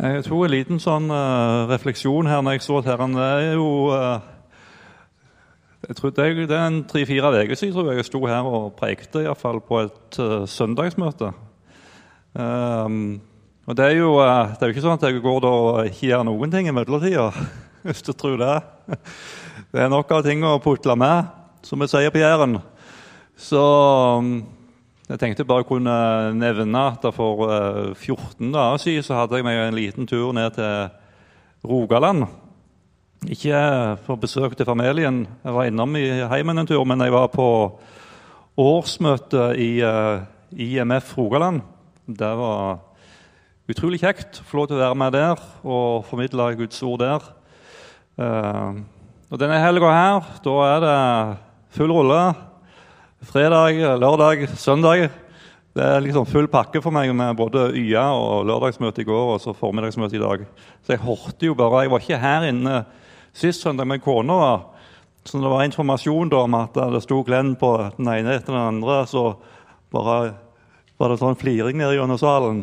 Jeg tok en liten sånn uh, refleksjon her når jeg så at herren er jo uh, jeg tror det, er, det er en tre-fire uker siden tror jeg, jeg sto her og prekte på et uh, søndagsmøte. Um, og det er, jo, det er jo ikke sånn at jeg går og ikke gjør noen ting i mellomtida, hvis du tror det. Det er nok av ting å putle med, som vi sier på Jæren. Så um, jeg tenkte bare kunne nevne at for 14 eh, dager siden så hadde jeg meg en liten tur ned til Rogaland. Ikke for besøk til familien, jeg var innom i heimen en tur, men jeg var på årsmøte i uh, IMF Rogaland. Det var utrolig kjekt å få lov til å være med der og formidle Guds ord der. Og Denne helga her, da er det full rulle fredag, lørdag, søndag. Det er liksom full pakke for meg med både YA og lørdagsmøte i går og så formiddagsmøte i dag. Så jeg hørte jo bare Jeg var ikke her inne sist søndag med kona. Så det var informasjon da om at det sto Glenn på den ene etter den andre, så bare var det sånn fliring nede gjennom salen.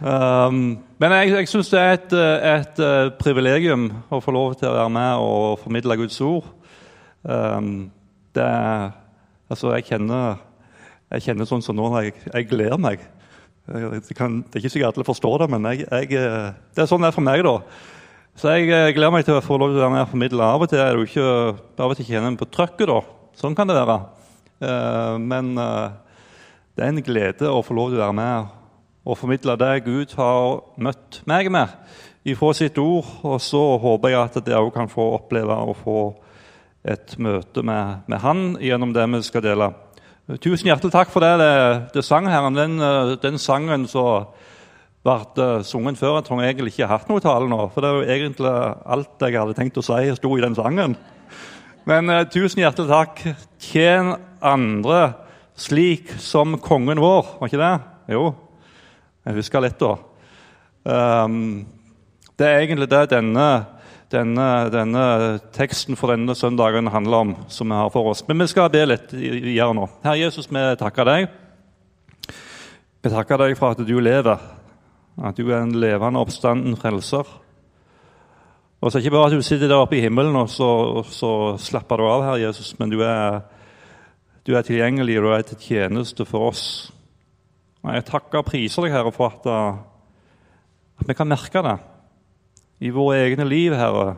Um, men jeg, jeg syns det er et, et, et, privilegium å få lov til å være med og formidle Guds ord. Um, det er Altså, jeg kjenner, jeg kjenner sånn som nå jeg, jeg gleder meg. Det, kan, det, er ikke sikkert alle forstår det, men jeg, jeg, eh, det er sånn det er for meg. da. Så jeg eh, gleder meg til å få lov til å være med og formidle. Av og til er det jo ikke, av og til kjenner på trøkket. da. Sånn kan det være. Eh, men det er en glede å få lov til å være med og formidle det Gud har møtt meg med ifra sitt ord. Og så håper jeg at dere òg kan få oppleve å få et møte med, med, han gjennom det vi skal dele. Tusen hjertelig takk for det, det, det sang her. Den, eh, den sangen som ble sunget før, jeg tror jeg egentlig ikke har hatt noe tale nå. For det er jo egentlig alt jeg hadde tenkt å si, sto i den sangen. Men uh, tusen hjertelig takk. Tjen andre slik som kongen vår, var ikke det? Jo, jeg husker litt, da. Um, det er egentlig det denne denne, denne, teksten for denne søndagen handler om, som vi har for oss. Men vi skal be litt videre nå. Herre Jesus, vi takker deg. Vi takker deg for at du lever, at du er en levende oppstanden frelser. Og så er det ikke bare at du sitter der oppe i himmelen og så, og så slapper du av, Herre Jesus, men du er, du er tilgjengelig, og du er til tjeneste for oss. Og Jeg takker og priser deg, Herre, for at, at vi kan merke det i våre egne liv, Herre,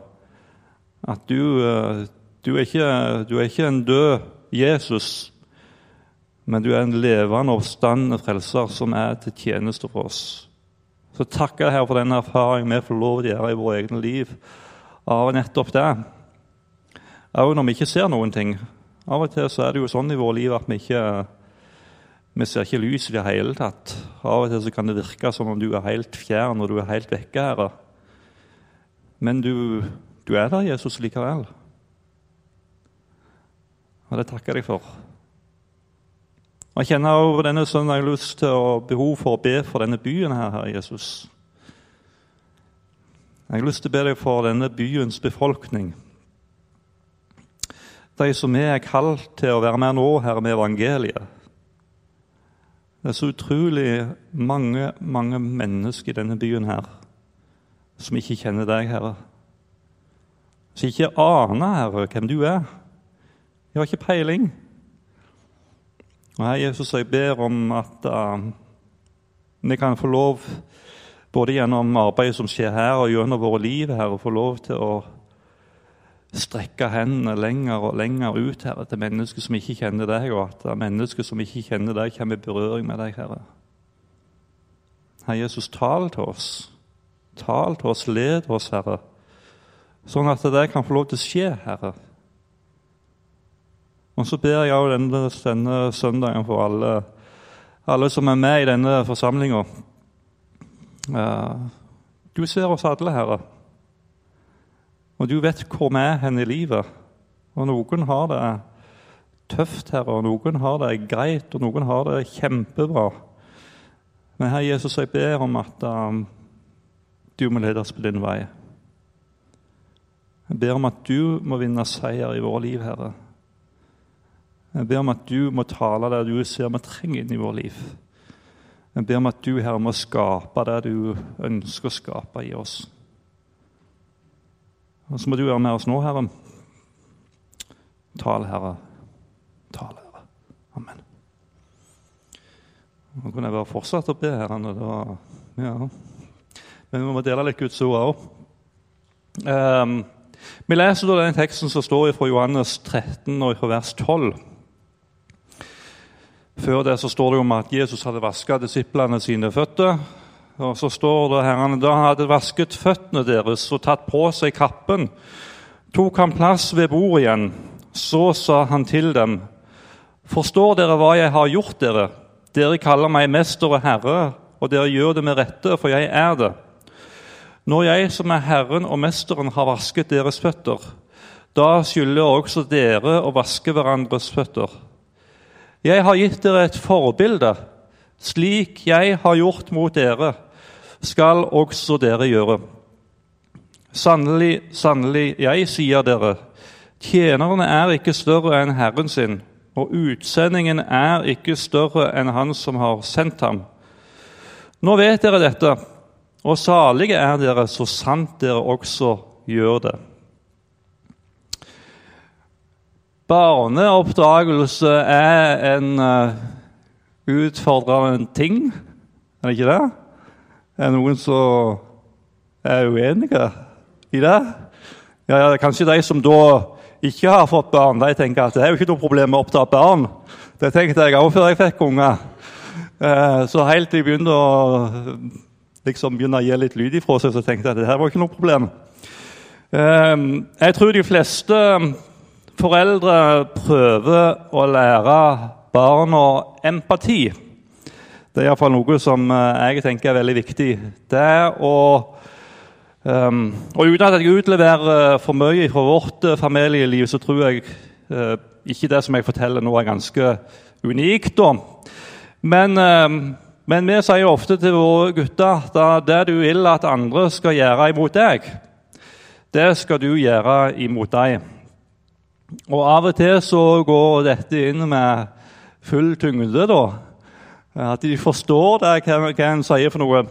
at du, eh, du, er ikke, du, er ikke, en død Jesus, men du er en levende oppstandende frelser som er til tjeneste for oss. Så takker jeg her for den erfaringen vi får lov til å gjøre i våre egne liv av nettopp det. Òg når vi ikke ser noen ting. Av og til så er det jo sånn i vårt liv at vi ikke vi ser ikke lys i det hele tatt. Av og til så kan det virke som om du er helt fjern og du er helt vekke. Herre. Men du, du er der, Jesus, likevel. Og det takker jeg for. Og Jeg kjenner over denne søndagen jeg har lyst til å behov for å be for denne byen her, Herre Jesus. Jeg har lyst til å be deg for denne byens befolkning. De som er kalt til å være med nå, her med evangeliet. Det er så utrolig mange, mange mennesker i denne byen her som ikke kjenner deg, Herre. Som ikke aner, Herre, hvem du er. De har ikke peiling. Og her, Jesus, jeg ber om at uh, vi kan få lov, både gjennom arbeidet som skjer her, og gjennom våre liv, Herre, få lov til å strekke hendene lenger og lenger ut Herre, til mennesker som ikke kjenner deg, og at mennesker som ikke kjenner deg, kommer i berøring med deg, Herre. Herre Jesus, tal til oss. Tal til oss, led oss, Herre, sånn at det kan få lov til å skje, Herre. Og så ber jeg også denne, denne søndagen for alle, alle, som er med i denne forsamlinga. Du ser oss alle, Herre. Og du vet hvor vi er hen i livet. Og noen har det tøft, Herre, og noen har det greit, og noen har det kjempebra. Men Herre Jesus, jeg ber om at um, du må lede oss på din vei. Jeg ber om at du må vinne seier i våre liv, Herre. Jeg ber om at du må tale det du ser vi trenger inn i vårt liv. Jeg ber om at du, Herre, må skape det du ønsker å skape i oss. Og så må du være med oss nå, Herre. Tal, Herre. Tal, Herre. Amen. Nå kunne jeg bare fortsatt å be, Herre. Da, ja. Men vi må dele litt Guds ord òg. Um, vi leser da den teksten som står fra Johannes 13 og fra vers 12. Før det så står det om at Jesus hadde vasket disiplene sine føtter. Og så står det herrene, Da hadde vasket føttene deres og tatt på seg kappen, tok han plass ved bordet igjen. Så sa han til dem, Forstår dere hva jeg har gjort dere? Dere kaller meg mester og herre, og dere gjør det med rette, for jeg er det. Når jeg som er Herren og Mesteren har vasket deres føtter, da skylder også dere å vaske hverandres føtter. Jeg har gitt dere et forbilde. Slik jeg har gjort mot dere, skal også dere gjøre. Sannelig, sannelig, jeg sier dere, tjeneren er ikke større enn Herren sin, og utsendingen er ikke større enn Han som har sendt ham. Nå vet dere dette, og salige er dere så sant dere også gjør det. Barneoppdragelse er en uh, utfordrende ting, er det ikke det? Er det noen som er uenige i det? Ja, Kanskje de som da ikke har fått barn, de tenker at det er jo ikke noe problem å oppdra barn. Det tenkte jeg òg før jeg fikk unger. Uh, så helt til jeg begynte å liksom begynne å gi litt lyd ifra seg, så tenkte jeg at det her var ikke noe problem. Uh, jeg tror de fleste foreldre prøver å lære barna empati. Det er iallfall noe som eh, jeg tenker er veldig viktig. Det å um, Og uten at jeg utleverer for mye fra vårt eh, familieliv, så tror jeg uh, ikke det som jeg forteller nå, er ganske unikt. da. Men, uh, men vi sier ofte til våre gutter at det du vil at andre skal gjøre imot deg, det skal du gjøre imot deg. Og Av og til så går dette inn med full tyngde. da. At de forstår det, hva, hva en sier for noe.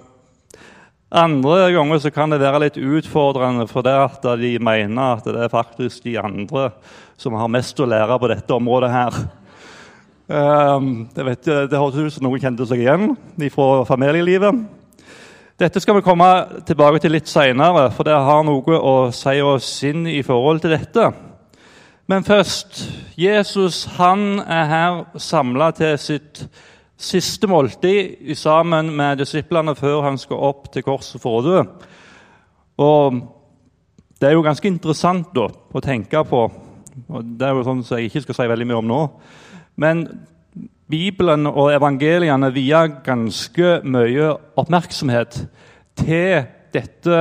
Andre ganger så kan det være litt utfordrende for det at de mener at det er faktisk de andre som har mest å lære på dette området her. Um, vet, det høres ut som noen kjente seg igjen fra familielivet. Dette skal vi komme tilbake til litt seinere, for det har noe å si oss inn i forhold til dette. Men først Jesus han er her samla til sitt siste måltid sammen med disiplene før han skal opp til korset for å dø. Og Det er jo ganske interessant da, å tenke på. og Det er jo sånn som jeg ikke skal si veldig mye om nå. Men Bibelen og evangeliene vier ganske mye oppmerksomhet til dette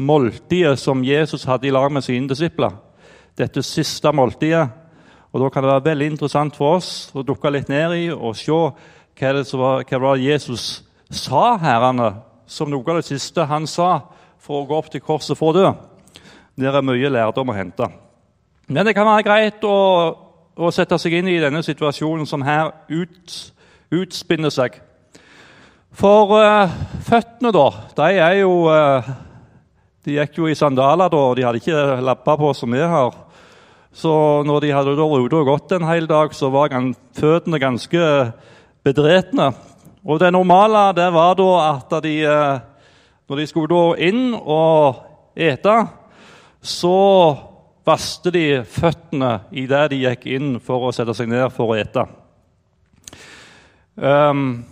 måltidet som Jesus hadde i lag med sine disipler dette siste måltidet. Og Da kan det være veldig interessant for oss å dukke litt ned i og se hva det var, hva var Jesus sa herrene, som noe av det siste han sa for å gå opp til korset for å dø. Der er mye lærdom å hente. Men det kan være greit å, å sette seg inn i denne situasjonen som her ut, utspinner seg. For uh, føttene, da, de er jo uh, De gikk jo i sandaler da, og de hadde ikke lapper på som vi har. Så når de hadde vært ute og gått en hel dag, så var føttene ganske bedretne. Og det normale det var da at de, eh, når de skulle inn og ete, så vaste de føttene idet de gikk inn for å sette seg ned for å ete. Um,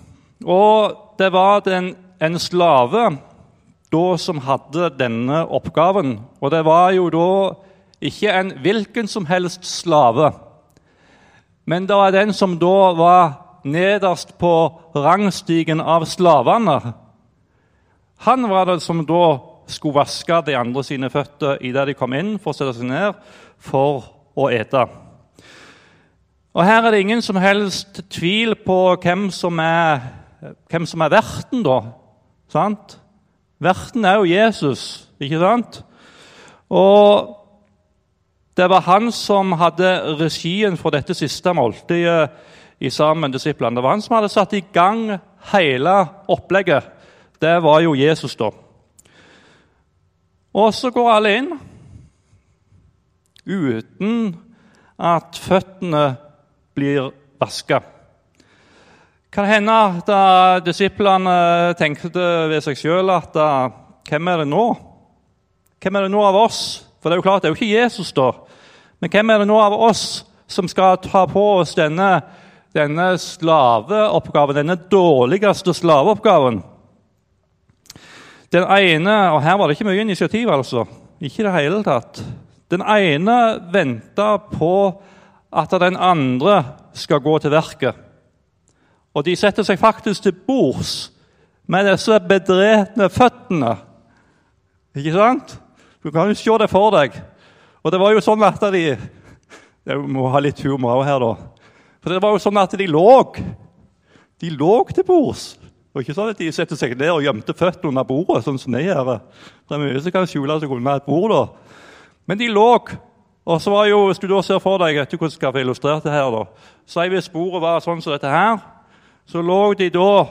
og det var den, en slave da som hadde denne oppgaven. Og det var jo da ikke en hvilken som helst slave, men det var den som da var nederst på rangstigen av slavene. Han var det som da skulle vaske de andre sine føtter idet de kom inn for å sette seg ned for å ete. Og Her er det ingen som helst tvil på hvem som er, hvem som er verten, da. Sant? Verten er jo Jesus, ikke sant? Og det var han som hadde regien for dette siste måltidet i sammen med disiplene. Det var han som hadde satt i gang hele opplegget, det var jo Jesus, da. Og så går alle inn uten at føttene blir vaska. Kan hende at disiplene tenkte ved seg sjøl at hvem er det nå? Hvem er det nå av oss? For det er jo klart, det er jo ikke Jesus, da. Men hvem er det nå av oss som skal ta på oss denne, denne slaveoppgaven, denne dårligste slaveoppgaven? Den ene Og her var det ikke mye initiativ, altså. Ikke i det hele tatt. Den ene venta på at den andre skal gå til verket. Og de setter seg faktisk til bords med disse bedretne føttene. Ikke sant? Du kan jo se det for deg. Og det var jo sånn at de Jeg må ha litt humor her, da. For det var jo sånn at de lå. De lå til bords. Var ikke sånn at de setter seg ned og gjemte føttene under bordet, sånn som de gjør. Det er mye som kan skjule seg under et bord. da. Men de lå. Og så var jo, Hvis du da ser for deg vet du hvordan skal få illustrert det her da, Si hvis bordet var sånn som dette her, så lå de da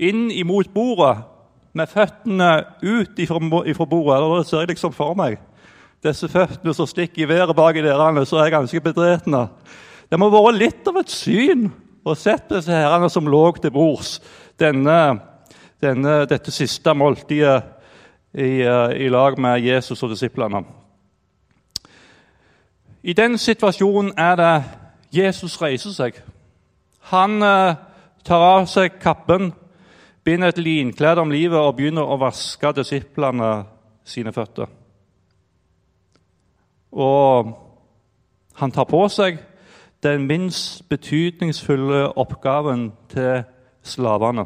inn imot bordet med føttene ut ifra bordet. Det ser jeg liksom for meg. Disse føttene som stikker i været bak i dørene, så er jeg ganske bedretne. Det må ha vært litt av et syn å sett disse herrene som lå til bords denne, denne, dette siste måltidet i, eh, i lag med Jesus og disiplene. I den situasjonen er det Jesus reiser seg. Han eh, tar av seg kappen, binder et linklede om livet og begynner å vaske disiplene sine føtter. Og han tar på seg den minst betydningsfulle oppgaven til slavene.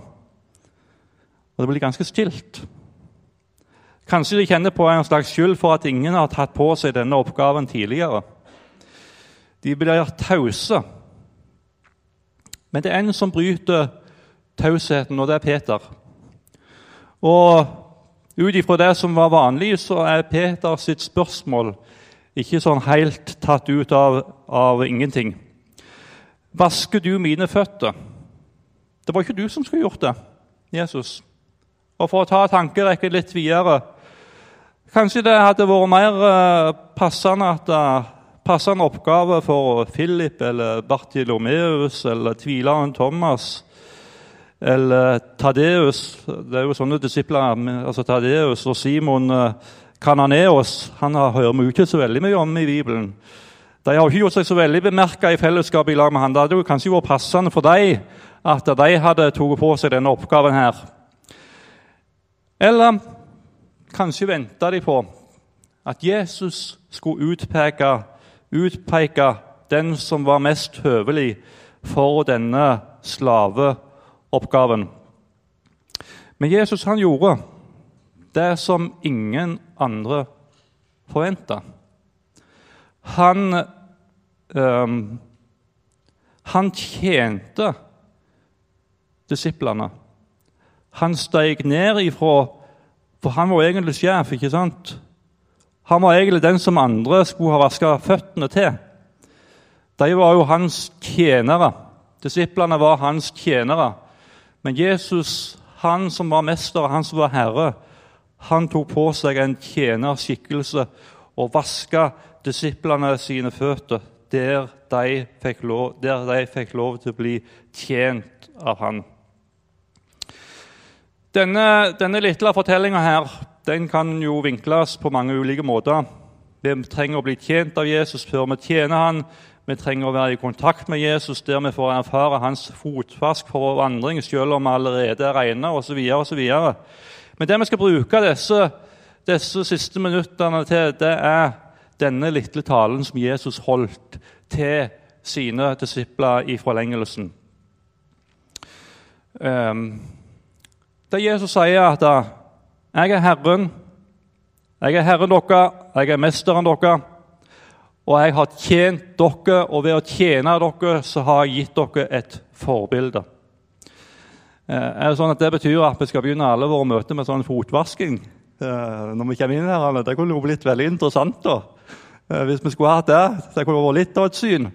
Og det blir ganske stilt. Kanskje de kjenner på en slags skyld for at ingen har tatt på seg denne oppgaven tidligere. De blir tause. Men det er en som bryter tausheten, og det er Peter. Og ut ifra det som var vanlig, så er Peter sitt spørsmål ikke sånn helt tatt ut av, av ingenting. Vasker du mine føtter? Det var ikke du som skulle gjort det, Jesus. Og for å ta tankerekken litt videre Kanskje det hadde vært mer eh, passende at uh, passende oppgave for Philip eller Bartilomeus eller tvileren Thomas eller Tadeus Det er jo sånne disipler. altså Tadeus og Simon Kananeos eh, han hører vi ikke så veldig mye om i Bibelen. De har ikke gjort seg så veldig bemerka i fellesskapet i lag med han. Det hadde jo kanskje vært passende for dem at de hadde tatt på seg denne oppgaven her. Eller kanskje venta de på at Jesus skulle utpeke, utpeke den som var mest høvelig for denne slaveoppgaven. Men Jesus han gjorde det som ingen andre forventa. Han, um, han tjente disiplene. Han steg ned ifra For han var egentlig sjef, ikke sant? Han var egentlig den som andre skulle ha vaska føttene til. De var jo hans tjenere. Disiplene var hans tjenere. Men Jesus, han som var mester, han som var herre, han tok på seg en tjenerskikkelse og vaska disiplene sine føtter der de, lov, der de fikk lov til å bli tjent av han. Denne, denne lille fortellinga her den kan jo vinkles på mange ulike måter. Vi trenger å bli tjent av Jesus før vi tjener han. Vi trenger å være i kontakt med Jesus der vi får erfare hans fotvask for vår vandring, selv om vi allerede er rene osv. Men det vi skal bruke disse, disse siste minuttene til, det er denne lille talen som Jesus holdt til sine disipler i forlengelsen. Um, der Jesus sier at 'Jeg er Herren, jeg er Herren deres, jeg er mesteren deres', og jeg har tjent dere, og ved å tjene dere så har jeg gitt dere et forbilde. Eh, er Det sånn at det betyr at vi skal begynne alle våre møter med sånn fotvasking eh, når vi kommer inn her? Det kunne jo blitt veldig interessant da, eh, hvis vi skulle hatt det. Det kunne vært litt av et syn.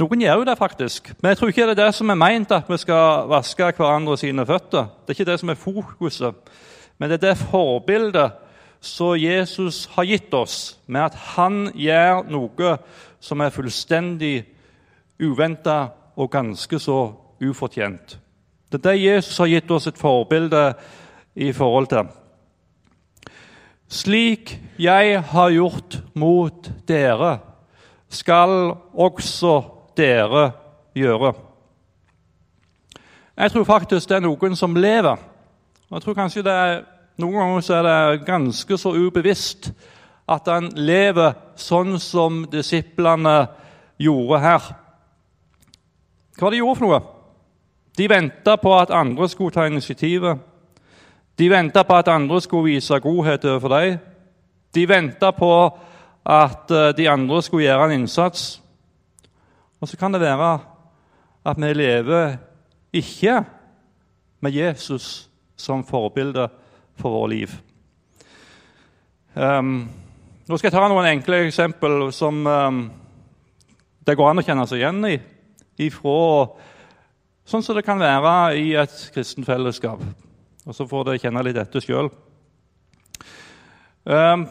Noen gjør jo det faktisk, men jeg tror ikke det er det som er meint at vi skal vaske hverandre sine føtter. Det er ikke det som er fokuset, men det er det forbildet som Jesus har gitt oss, med at han gjør noe som er fullstendig uventa og ganske så ufortjent. Det er det Jesus har gitt oss et forbilde i forhold til. Slik jeg har gjort mot dere, skal også dere gjøre. Jeg tror faktisk det er noen som lever. Jeg tror kanskje det er, Noen ganger så er det ganske så ubevisst at han lever sånn som disiplene gjorde her. Hva de gjorde for noe? De venta på at andre skulle ta initiativet. De venta på at andre skulle vise godhet overfor dem. De venta på at eh, de andre skulle gjøre en innsats. Og så kan det være at vi lever ikke med Jesus som forbilde for vårt liv. Um, nå skal jeg ta noen enkle eksempel som um, det går an å kjenne seg igjen i. Ifra, sånn som det kan være i et kristent fellesskap. Og så får dere kjenne litt etter sjøl. Um,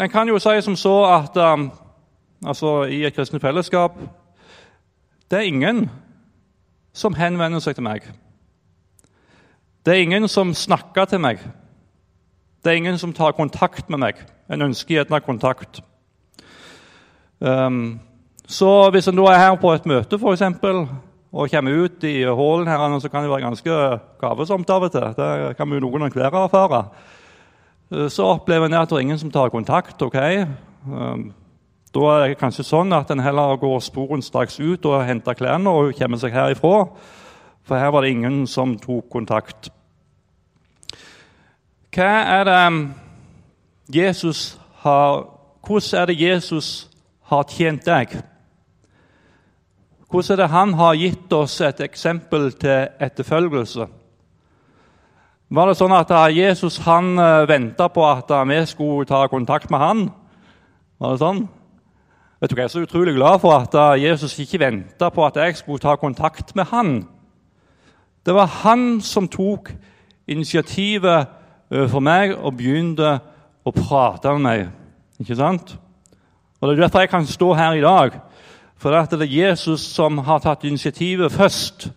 en kan jo si som så at um, altså, i et kristent fellesskap Det er ingen som henvender seg til meg. Det er ingen som snakker til meg. Det er ingen som tar kontakt med meg. En ønsker gjerne kontakt. Um, så hvis en da er her på et møte for eksempel, og kommer ut i hallen her, så kan det være ganske gavesomt av og til. Det kan vi jo noen hver erfare. Så opplever en at det er ingen som tar kontakt. ok? Um, da er det kanskje sånn at en heller går sporen straks ut og henter klærne og kommer seg herifra. For her var det ingen som tok kontakt. Hva er det Jesus har, hvordan er det Jesus har tjent deg? Hvordan er det han har gitt oss et eksempel til etterfølgelse? Var det sånn at Jesus han uh, venta på at vi skulle ta kontakt med han? Var det sånn? Vet du, Jeg er så utrolig glad for at Jesus ikke venta på at jeg skulle ta kontakt med han. Det var han som tok initiativet overfor meg og begynte å prate med meg. Ikke sant? Og Det er derfor jeg kan stå her i dag. For det er Jesus som har tatt initiativet først.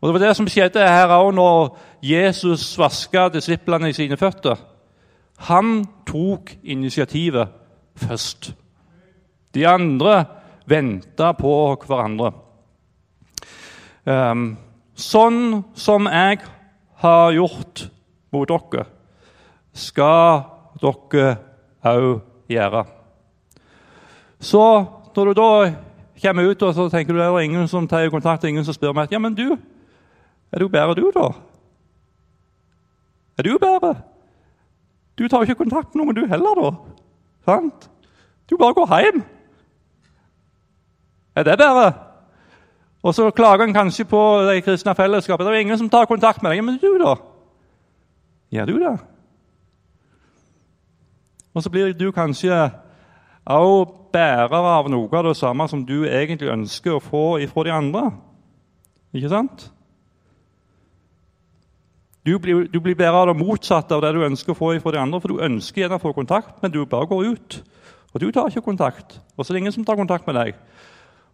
Og Det var det som skjedde her òg når Jesus vaska disiplene i sine føtter. Han tok initiativet først. De andre venta på hverandre. Um, sånn som jeg har gjort mot dere, skal dere òg gjøre. Så når du da kommer ut og så tenker du det er ingen som tar kontakt, ingen som spør meg ja, men du, er du bedre, du, da? Er du bedre? Du tar jo ikke kontakt med noen, du heller, da. Sant? Du bare går hjem. Er det bedre? Og så klager en kanskje på det kristne fellesskapet. Det er ingen som tar kontakt med deg. Men du, da? Gjør du det? Og så blir du kanskje òg bærer av noe av det samme som du egentlig ønsker å få ifra de andre. Ikke sant? Du blir, du blir bærer av det motsatte av det du ønsker å få ifra de andre, for du ønsker gjerne å få kontakt, men du bare går ut. Og du tar ikke kontakt. Og så er det ingen som tar kontakt med deg.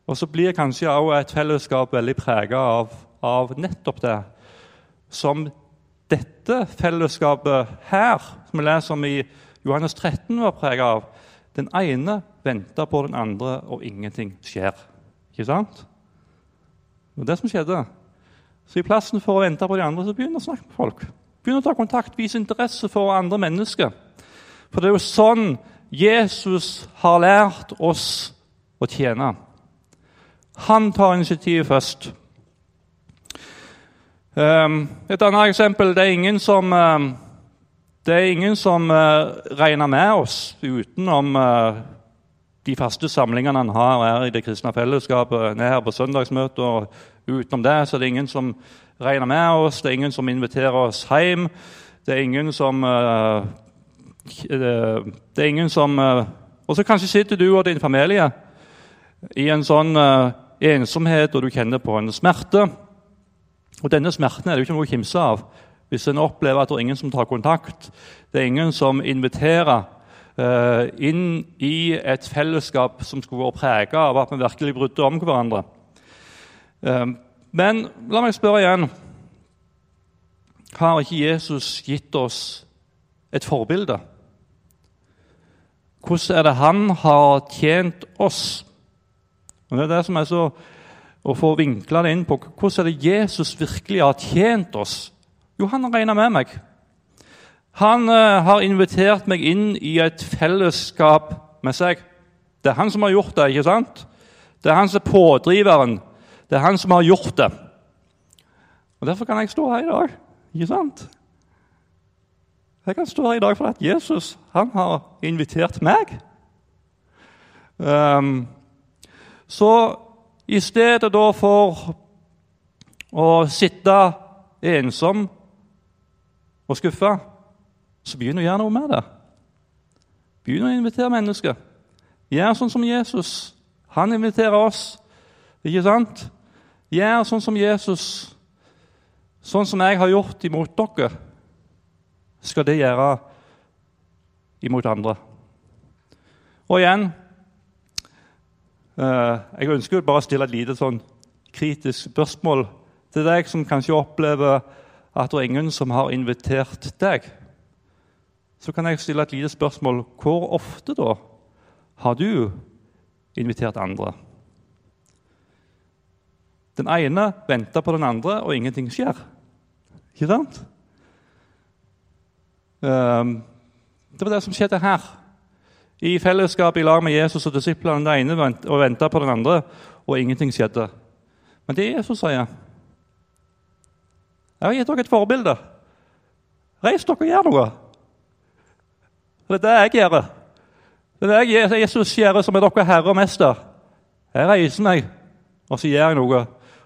Og så blir kanskje også et fellesskap veldig prega av, av nettopp det som dette fellesskapet her, som vi leser om i Johannes 13, var prega av. Den ene venter på den andre, og ingenting skjer. Ikke sant? Det var det som skjedde. Så i plassen for å vente på de andre, så begynn å snakke med folk. Begynn å ta kontakt, vise interesse for andre mennesker. For det er jo sånn Jesus har lært oss å tjene. Han tar initiativet først. Um, et annet eksempel det er ingen som, uh, det er ingen som uh, regner med oss utenom uh, de faste samlingene han har her i det kristne fellesskapet. ned her på søndagsmøtet, og Utenom det så er det ingen som regner med oss, det er ingen som inviterer oss hjem. Det er ingen som Det er ingen som Og så kanskje sitter du og din familie i en sånn ensomhet, og du kjenner på en smerte. Og Denne smerten er det jo ikke noe å kimse av hvis en opplever at det er ingen som tar kontakt. Det er ingen som inviterer uh, inn i et fellesskap som skulle vært prega av at vi virkelig brydde om hverandre. Uh, men la meg spørre igjen Har ikke Jesus gitt oss et forbilde? Hvordan er det han har tjent oss? Og Det er det som er så å få vinkla det inn på hvordan er det Jesus virkelig har tjent oss. Jo, han har regna med meg. Han uh, har invitert meg inn i et fellesskap med seg. Det er han som har gjort det. ikke sant? Det er han som er pådriveren. Det er han som har gjort det. Og Derfor kan jeg stå her i dag. Ikke sant? Jeg kan stå her i dag fordi Jesus han har invitert meg. Um, så i stedet da for å sitte ensom og skuffa, så begynn å gjøre noe med det. Begynn å invitere mennesker. Gjør sånn som Jesus. Han inviterer oss. Ikke sant? Gjør sånn som Jesus. Sånn som jeg har gjort imot dere, skal det gjøre imot andre. Og igjen jeg ønsker bare å stille et lite sånn kritisk spørsmål til deg som kanskje opplever at det er ingen som har invitert deg. Så kan jeg stille et lite spørsmål. Hvor ofte da har du invitert andre? Den ene venter på den andre, og ingenting skjer. Ikke sant? Um, det var det som skjedde her i fellesskap i lag med Jesus og disiplene den ene og venta på den andre, og ingenting skjedde. Men det Jesus sier Jeg har gitt dere et forbilde. Reis dere og gjør noe. Det er det jeg gjør. Det er det Jesus gjør, som er dere herre og mester. Jeg reiser meg, og så gjør jeg noe,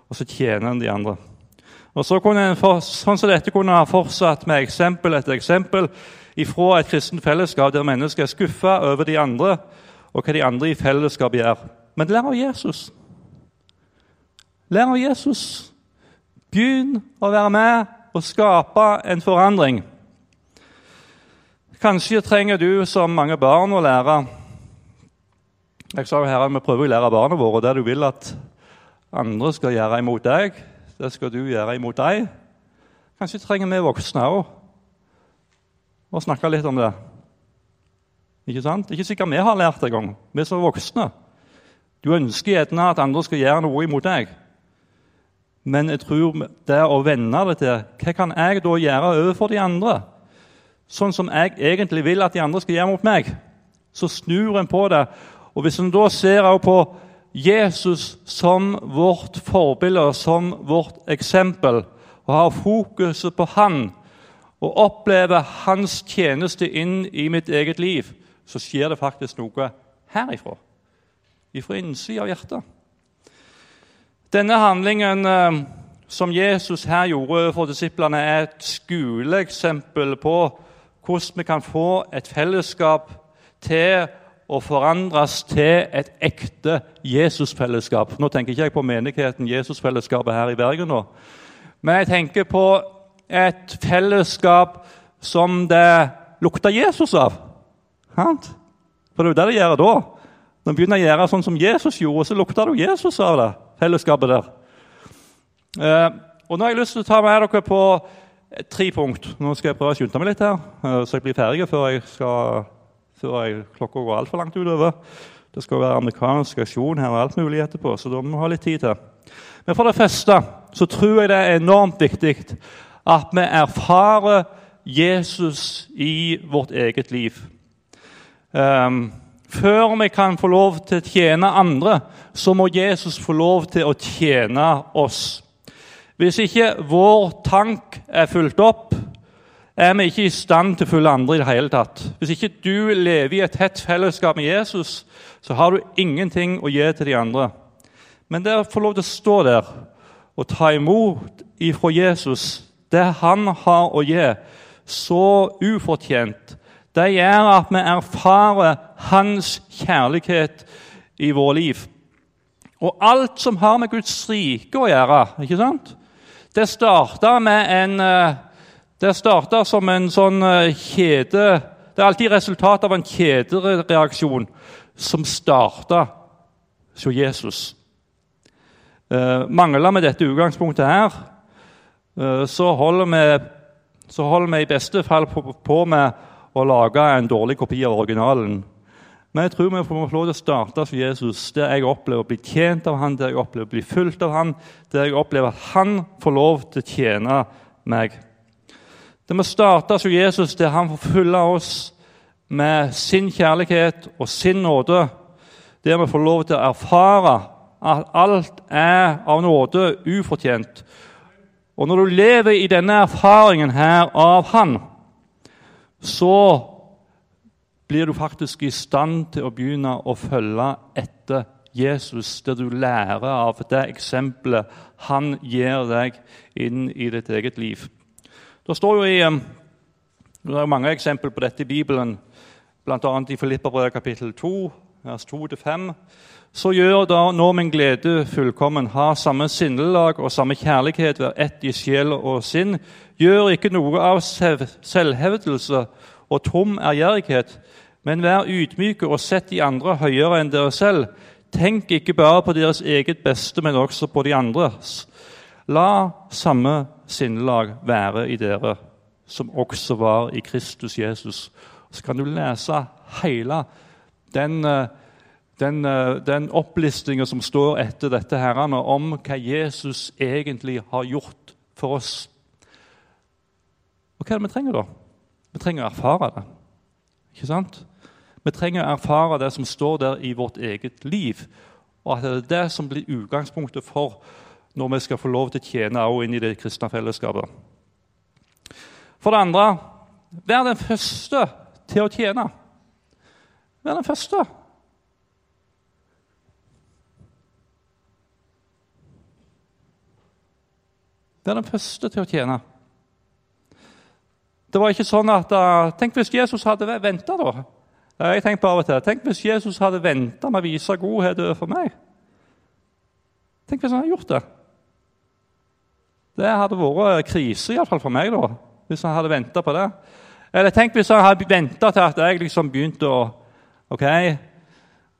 og så tjener han de andre. Og så kunne en, Sånn som dette kunne ha fortsatt med eksempel etter eksempel ifra et kristent fellesskap der mennesker er skuffa over de andre og hva de andre i fellesskap gjør. Men lær av Jesus. Lær av Jesus. Begynn å være med og skape en forandring. Kanskje trenger du, som mange barn, å lære Jeg sa jo her at Vi prøver å lære barna våre det du vil at andre skal gjøre imot deg, det skal du gjøre imot deg. Kanskje trenger vi voksne òg og snakke litt om det. Ikke sant? Ikke sikkert vi har lært det engang, vi som er voksne. Du ønsker gjerne at andre skal gjøre noe imot deg. Men jeg tror det å vende det til hva kan jeg da gjøre overfor de andre, sånn som jeg egentlig vil at de andre skal gjøre mot meg, så snur en på det. Og Hvis en da ser på Jesus som vårt forbilde, som vårt eksempel, og har fokuset på han, og opplever hans tjeneste inn i mitt eget liv, så skjer det faktisk noe herifra. Ifra innsida av hjertet. Denne handlingen eh, som Jesus her gjorde for disiplene, er et skoleeksempel på hvordan vi kan få et fellesskap til å forandres til et ekte Jesusfellesskap. Nå tenker ikke jeg på menigheten Jesusfellesskapet her i Bergen, nå. men jeg tenker på et fellesskap som det lukter Jesus av. For det er jo det det gjør da. Når en begynner å gjøre sånn som Jesus gjorde, så lukter det Jesus av det fellesskapet der. Eh, og Nå har jeg lyst til å ta med dere på tre punkt. Nå skal jeg prøve å skynde meg litt her, eh, så jeg blir ferdig før, jeg skal, før jeg, klokka går altfor langt utover. Det skal være amerikansk aksjon her og alt mulig etterpå, så da må vi ha litt tid til. Men for det første så tror jeg det er enormt viktig at vi erfarer Jesus i vårt eget liv. Um, før vi kan få lov til å tjene andre, så må Jesus få lov til å tjene oss. Hvis ikke vår tank er fulgt opp, er vi ikke i stand til å følge andre i det hele tatt. Hvis ikke du lever i et tett fellesskap med Jesus, så har du ingenting å gi til de andre. Men det å få lov til å stå der og ta imot ifra Jesus, det han har å gi, så ufortjent, det gjør at vi erfarer hans kjærlighet i vårt liv. Og alt som har med Guds rike å gjøre. ikke sant? Det starta med en eh, Det starta som en sånn eh, kjede Det er alltid resultatet av en kjedereaksjon som starta hos Jesus. Eh, mangler vi dette utgangspunktet her, så holder vi så holder vi i beste fall på, på med å lage en dårlig kopi av originalen. Men jeg tror vi får lov til å starte som Jesus, der jeg opplever å bli tjent av han, der jeg opplever å bli fulgt av han, der jeg opplever at han får lov til å tjene meg. Det må starte som Jesus, der han får fylle oss med sin kjærlighet og sin nåde. Der vi får lov til å erfare at alt er av nåde ufortjent. Og når du lever i denne erfaringen her av Han, så blir du faktisk i stand til å begynne å følge etter Jesus, der du lærer av det eksempelet han gir deg inn i ditt eget liv. Det står jo i, det er mange eksempler på dette i Bibelen, bl.a. i Filippabrevet kapittel 2, vers 2-5 så gjør da nå min glede fullkommen. Ha samme sinnelag og samme kjærlighet, vær ett i sjel og sinn. Gjør ikke noe av selvhevdelse og tom ærgjerrighet, men vær ydmyke og sett de andre høyere enn dere selv. Tenk ikke bare på deres eget beste, men også på de andres. La samme sinnelag være i dere, som også var i Kristus Jesus. Så kan du lese hele den uh, den, eh, den opplistinga som står etter dette herrene, om hva Jesus egentlig har gjort for oss. Og hva er det vi trenger, da? Vi trenger å erfare det. Ikke sant? Vi trenger å erfare det som står der i vårt eget liv. Og at det er det som blir utgangspunktet for når vi skal få lov til å tjene også inn i det kristne fellesskapet. For det andre vær den første til å tjene. Vær den første. Det er den første til å tjene. Det var ikke sånn at, uh, Tenk hvis Jesus hadde venta, da. Jeg tenker på av og til, Tenk hvis Jesus hadde venta med å vise godhet overfor meg. Tenk hvis han hadde gjort det. Det hadde vært krise, iallfall for meg, da, hvis han hadde venta på det. Eller tenk hvis han hadde venta til at jeg liksom begynte å Ok,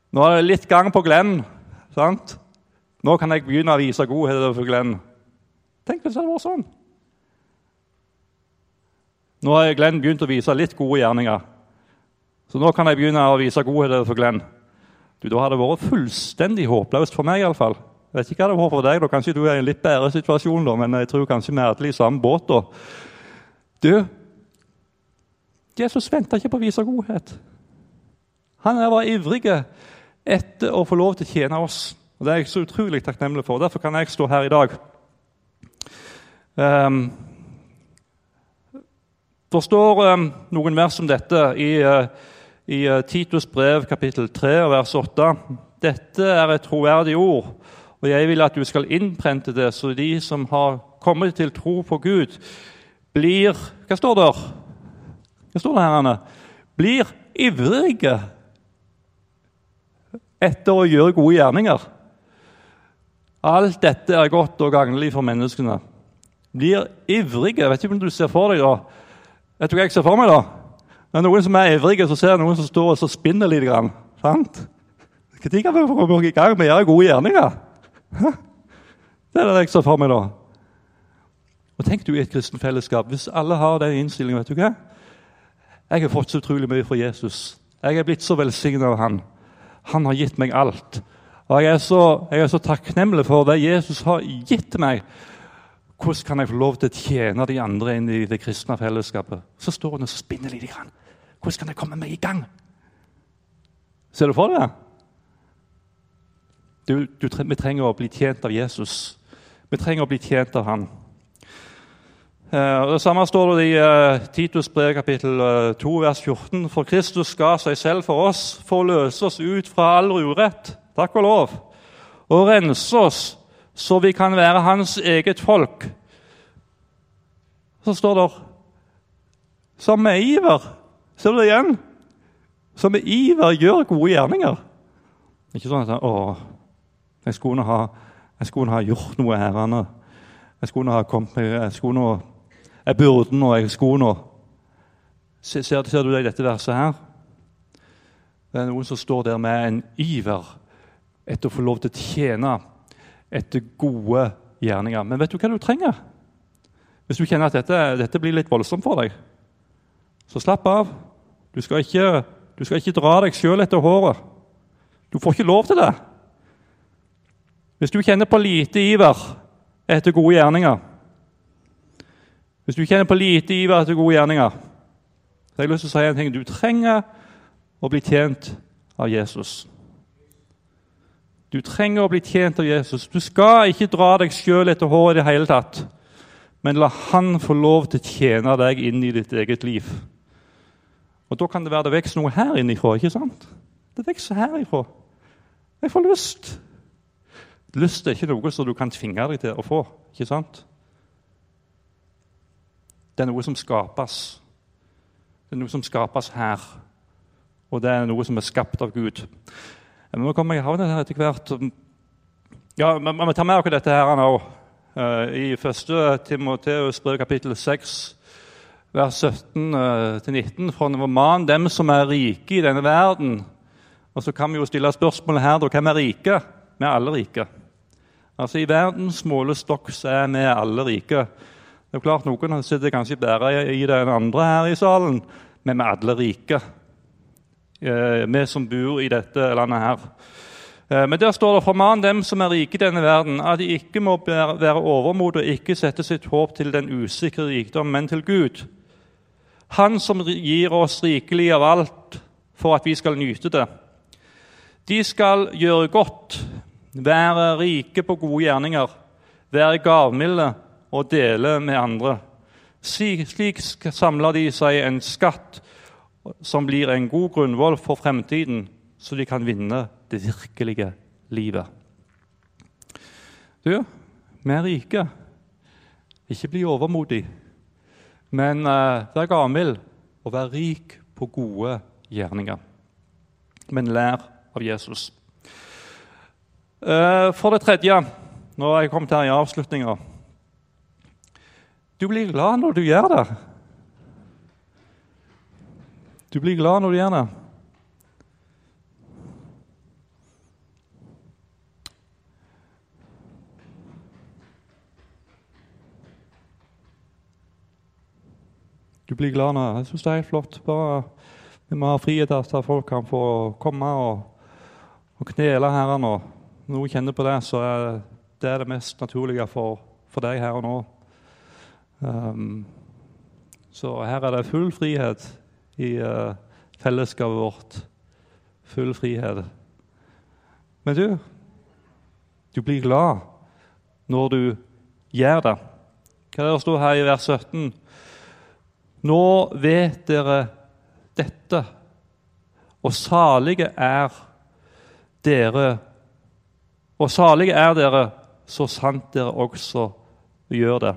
nå er det litt gang på Glenn. sant? Nå kan jeg begynne å vise godhet overfor Glenn. Tenk hvis det hadde vært sånn. Nå har Glenn begynt å vise litt gode gjerninger. Så nå kan jeg begynne å vise godhet for Glenn. Du, Da hadde det vært fullstendig håpløst for meg. i alle fall. Jeg vet ikke hva det var for deg, da. Kanskje du er i en litt bedre situasjon, da, men jeg tror kanskje vi er i samme båt. da. Du, Jesus venta ikke på å vise godhet. Han var ivrig etter å få lov til å tjene oss. Og Det er jeg så utrolig takknemlig for. Derfor kan jeg stå her i dag. Um, det står um, noen vers om dette i, uh, i uh, Titus brev kapittel 3 vers 8. Dette er et troverdig ord, og jeg vil at du skal innprente det, så de som har kommet til tro på Gud, blir Hva står der? Hva står det her, Anne? Blir ivrige etter å gjøre gode gjerninger. Alt dette er godt og gagnlig for menneskene blir ivrige. Vet ikke om du ser for deg da. Vet du hva jeg ser for meg? da? Det er noen som er ivrige, så ser jeg noen som står og spinner litt. Grann, sant? Når kan vi komme i gang med å gjøre gode gjerninger? Det er det jeg ser for meg da. Og Tenk du i et kristen fellesskap, hvis alle har den innstillingen vet du hva? Jeg har fått så utrolig mye fra Jesus. Jeg er blitt så velsignet av han. Han har gitt meg alt. Og jeg er, så, jeg er så takknemlig for det Jesus har gitt meg. Hvordan kan jeg få lov til å tjene de andre inn i det kristne fellesskapet? Så står hun og spinner litt. Hvordan kan jeg komme meg i gang? Ser du for deg du, du, Vi trenger å bli tjent av Jesus. Vi trenger å bli tjent av Han. Eh, det samme står det i uh, Titus brev kapittel uh, 2 vers 14. For Kristus ga seg selv for oss for å løse oss ut fra all urett, takk og lov, og rense oss så vi kan være hans eget folk. Så står det som med iver Ser du det igjen? Som med iver gjør gode gjerninger. Ikke sånn at å, Jeg skulle ha, jeg skulle ha gjort noe herrene. Jeg skulle ha kommet med Jeg skulle nå Jeg burde nå, jeg skulle nå ser, ser, du det i dette verset her? Det er noen som står der med en iver etter å få lov til å tjene etter gode gjerninger. Men vet du hva du trenger? Hvis du kjenner at dette, dette blir litt voldsomt for deg, så slapp av. Du skal ikke, du skal ikke dra deg sjøl etter håret. Du får ikke lov til det. Hvis du kjenner på lite iver etter gode gjerninger Hvis du kjenner på lite iver etter gode gjerninger, så har jeg lyst til å si en ting. Du trenger å bli tjent av Jesus. Du trenger å bli tjent av Jesus. Du skal ikke dra deg sjøl etter håret i det hele tatt, men la Han få lov til å tjene deg inn i ditt eget liv. Og Da kan det være det vokser noe her innifra. ikke sant? Det vokser herifra. Jeg får lyst. Lyst er ikke noe som du kan tvinge deg til å få. ikke sant? Det er noe som skapes. Det er noe som skapes her. Og det er noe som er skapt av Gud. Men nå kommer jeg havne her etter hvert. Ja, Vi må ta med oss dette her nå. Eh, I 1. Timoteus brev kapittel 6, vers 17-19. fra det man dem som er rike i denne verden. Og så kan vi jo stille spørsmålet her da, hvem er rike? Vi er alle rike. Altså I verdens målestokk er vi alle rike. Det er klart Noen sitter kanskje bedre i det enn andre her i salen, men vi er alle rike. Eh, vi som bor i dette landet her. Eh, men der står det forman dem som er rike i denne verden, at de ikke må være overmodige og ikke sette sitt håp til den usikre rikdom, men til Gud. Han som gir oss rikelig av alt for at vi skal nyte det. De skal gjøre godt, være rike på gode gjerninger, være gavmilde og dele med andre. Slik samler de seg en skatt som blir en god grunnvoll for fremtiden, så de kan vinne det virkelige livet. Du, vi er rike. Ikke bli overmodig, men uh, vær gavmild og vær rik på gode gjerninger. Men lær av Jesus. Uh, for det tredje, nå har jeg kommet her i avslutninga Du blir glad når du gjør det. Du blir glad når du gjør det. Du blir glad nå. Jeg syns det er helt flott. Bare, vi må ha frihet til at folk kan få komme og, og knele her nå. Når noen kjenner på det, så er det det mest naturlige for, for deg her og nå. Um, så her er det full frihet i uh, fellesskapet vårt. Full frihet. Men du, du blir glad når du gjør det. Hva er det står her i vers 17? Nå vet dere dette, og salige er dere Og salige er dere så sant dere også gjør det.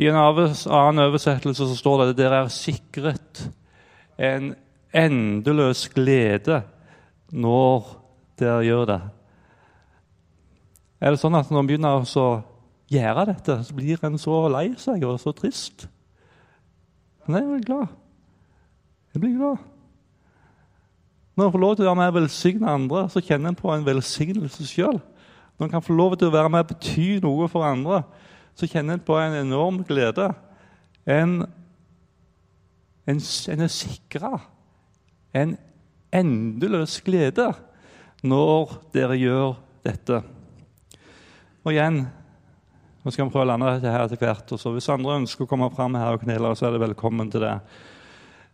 I en annen oversettelse så står det at dere er sikret en endeløs glede når dere gjør det. Er det sånn at når en begynner å gjøre dette, så blir en så lei seg og så trist? Nei, jeg blir glad. Jeg blir glad. Når en får lov til å være med og velsigne andre, så kjenner en på en velsignelse sjøl. Når en kan få lov til å være med og bety noe for andre, så kjenner en på en enorm glede. En, en, en er sikra en endeløs glede når dere gjør dette. Og igjen nå skal vi prøve å lande dette her etter hvert. så Hvis andre ønsker å komme fram her og knele, så er det velkommen til det.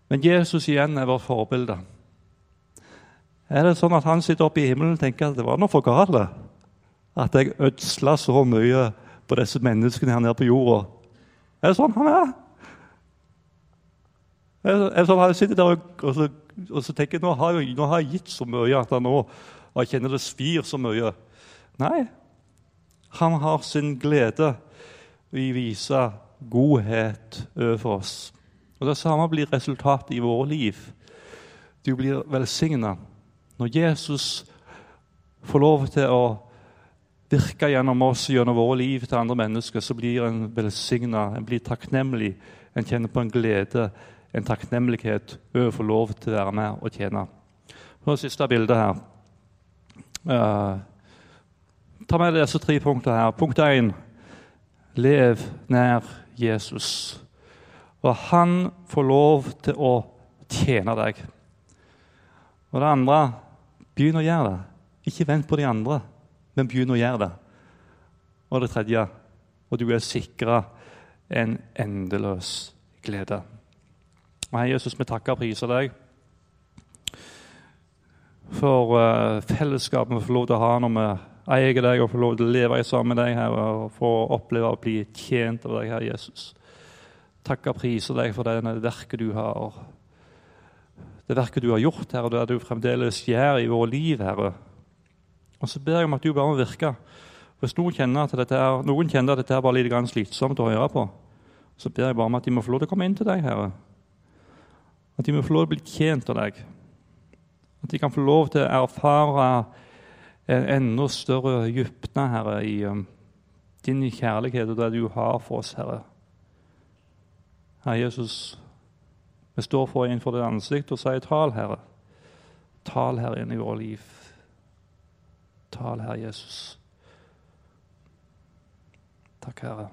Men Jesus igjen er vårt forbilde. Er det sånn at han sitter oppe i himmelen og tenker at det var noe for galt? At jeg ødsla så mye på disse menneskene her nede på jorda. Er det sånn han er? Er det sånn Han sitter der og, og, og så tenker nå har, jeg, nå har jeg gitt så mye at han nå og jeg kjenner det svir så mye. Nei, han har sin glede i å vise godhet overfor oss. Og Det samme blir resultatet i våre liv. Du blir velsigna når Jesus får lov til å virke gjennom oss gjennom våre liv til andre mennesker, så blir en velsigna, en blir takknemlig. En kjenner på en glede, en takknemlighet over å få lov til å være med og tjene. Så det siste bildet her. Uh, ta med disse tre punktene her. Punkt én lev nær Jesus. Og han får lov til å tjene deg. Og det andre begynn å gjøre det. Ikke vent på de andre, men begynn å gjøre det. Og det tredje og du er sikra en endeløs glede. Herre Jesus, vi takker og priser deg for uh, fellesskapet vi får lov til å ha når vi eier deg og får lov til å leve sammen med deg her, og få oppleve å bli tjent av deg, Herre Jesus. Takker og priser deg for det verket du har det verket du har gjort, her, og det du fremdeles gjør i våre liv, Herre. Og så ber jeg om at du bare må virke. Hvis noen kjenner at dette er, noen kjenner at dette er bare litt slitsomt å høre på, så ber jeg bare om at de må få lov til å komme inn til deg, Herre. At de må få lov til å bli tjent av deg. At de kan få lov til å erfare en enda større dybde, Herre, i um, din kjærlighet og det du har for oss, Herre. Herre Jesus, vi står for innenfor ditt ansikt og sier 'tal, Herre'. Tal, Herre, inn i vårt liv. Tal, Herre Jesus. Takk, Herre.